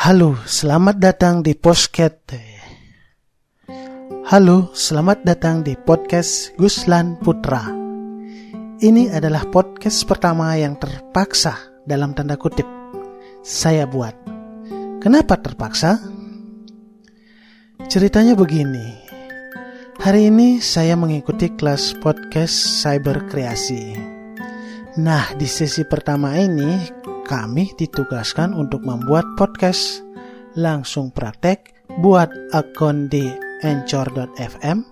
Halo, selamat datang di podcast. Halo, selamat datang di podcast Guslan Putra. Ini adalah podcast pertama yang terpaksa dalam tanda kutip saya buat. Kenapa terpaksa? Ceritanya begini. Hari ini saya mengikuti kelas podcast cyber kreasi. Nah, di sesi pertama ini kami ditugaskan untuk membuat podcast. Langsung praktek, buat akun di anchor.fm,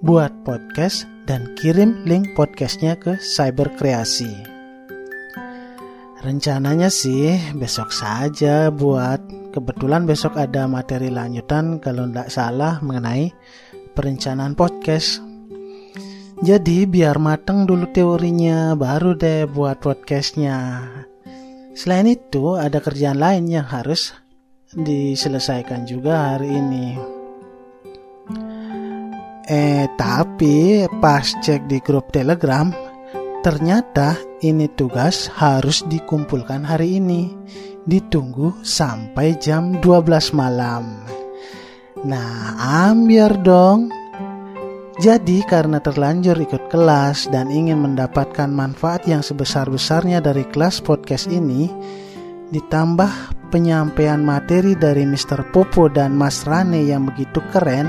buat podcast, dan kirim link podcastnya ke Cyber Kreasi. Rencananya sih besok saja buat kebetulan besok ada materi lanjutan kalau tidak salah mengenai perencanaan podcast. Jadi biar mateng dulu teorinya baru deh buat podcastnya. Selain itu, ada kerjaan lain yang harus diselesaikan juga hari ini. Eh, tapi pas cek di grup Telegram, ternyata ini tugas harus dikumpulkan hari ini. Ditunggu sampai jam 12 malam. Nah, ambiar dong. Jadi karena terlanjur ikut kelas dan ingin mendapatkan manfaat yang sebesar-besarnya dari kelas podcast ini, ditambah penyampaian materi dari Mr. Popo dan Mas Rane yang begitu keren,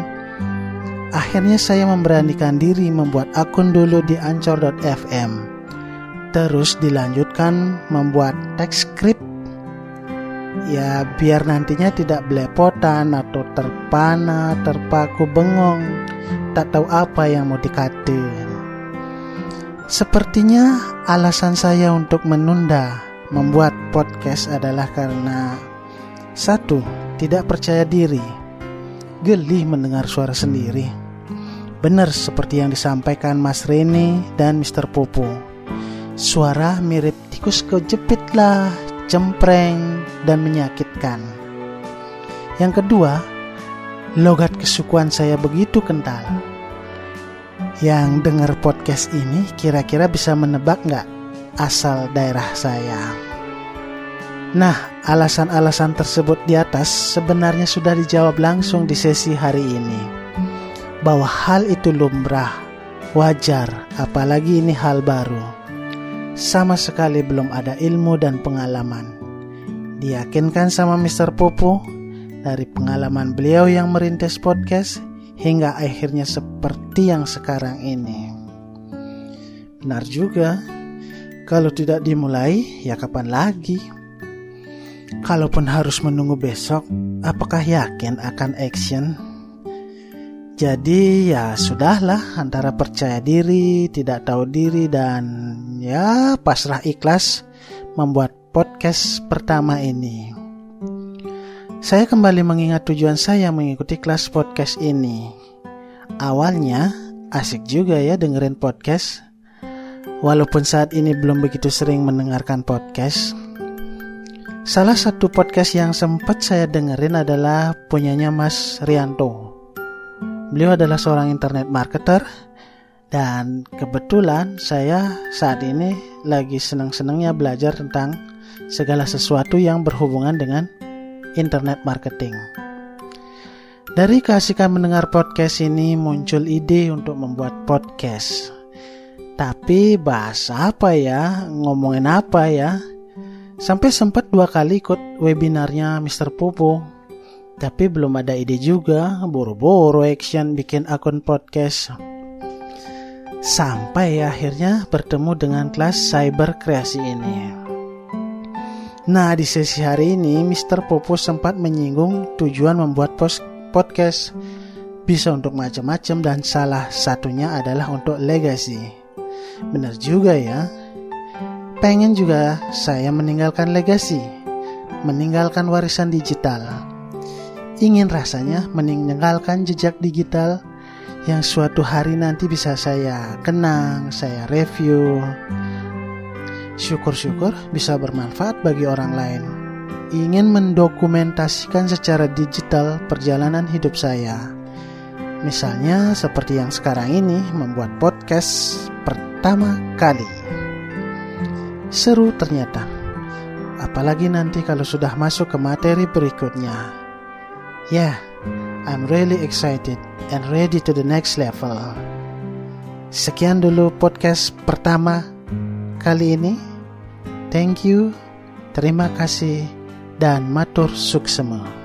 akhirnya saya memberanikan diri membuat akun dulu di ancor.fm. Terus dilanjutkan membuat teks script ya biar nantinya tidak belepotan atau terpana, terpaku bengong tak tahu apa yang mau dikata. Sepertinya alasan saya untuk menunda membuat podcast adalah karena satu, tidak percaya diri, geli mendengar suara sendiri. Benar seperti yang disampaikan Mas Rene dan Mr. Popo. Suara mirip tikus kejepit lah, cempreng, dan menyakitkan. Yang kedua, logat kesukuan saya begitu kental. Yang dengar podcast ini kira-kira bisa menebak nggak asal daerah saya? Nah, alasan-alasan tersebut di atas sebenarnya sudah dijawab langsung di sesi hari ini. Bahwa hal itu lumrah, wajar, apalagi ini hal baru. Sama sekali belum ada ilmu dan pengalaman. Diyakinkan sama Mr. Popo, dari pengalaman beliau yang merintis podcast hingga akhirnya seperti yang sekarang ini. Benar juga, kalau tidak dimulai, ya kapan lagi? Kalaupun harus menunggu besok, apakah yakin akan action? Jadi ya sudahlah antara percaya diri, tidak tahu diri dan ya pasrah ikhlas membuat podcast pertama ini. Saya kembali mengingat tujuan saya mengikuti kelas podcast ini. Awalnya asik juga ya dengerin podcast. Walaupun saat ini belum begitu sering mendengarkan podcast. Salah satu podcast yang sempat saya dengerin adalah punyanya Mas Rianto. Beliau adalah seorang internet marketer dan kebetulan saya saat ini lagi senang-senangnya belajar tentang segala sesuatu yang berhubungan dengan internet marketing. Dari keasikan mendengar podcast ini muncul ide untuk membuat podcast. Tapi bahasa apa ya? Ngomongin apa ya? Sampai sempat dua kali ikut webinarnya Mr. Popo. Tapi belum ada ide juga, boro-boro action bikin akun podcast. Sampai akhirnya bertemu dengan kelas cyber kreasi ini. Nah, di sesi hari ini Mr. Popo sempat menyinggung tujuan membuat podcast bisa untuk macam-macam dan salah satunya adalah untuk legasi. Benar juga ya. Pengen juga saya meninggalkan legasi, meninggalkan warisan digital. Ingin rasanya meninggalkan jejak digital yang suatu hari nanti bisa saya kenang, saya review, syukur-syukur bisa bermanfaat bagi orang lain. Ingin mendokumentasikan secara digital perjalanan hidup saya. Misalnya seperti yang sekarang ini membuat podcast pertama kali. Seru ternyata. Apalagi nanti kalau sudah masuk ke materi berikutnya. Ya, yeah, I'm really excited and ready to the next level. Sekian dulu podcast pertama kali ini. Thank you, terima kasih, dan matur suksema.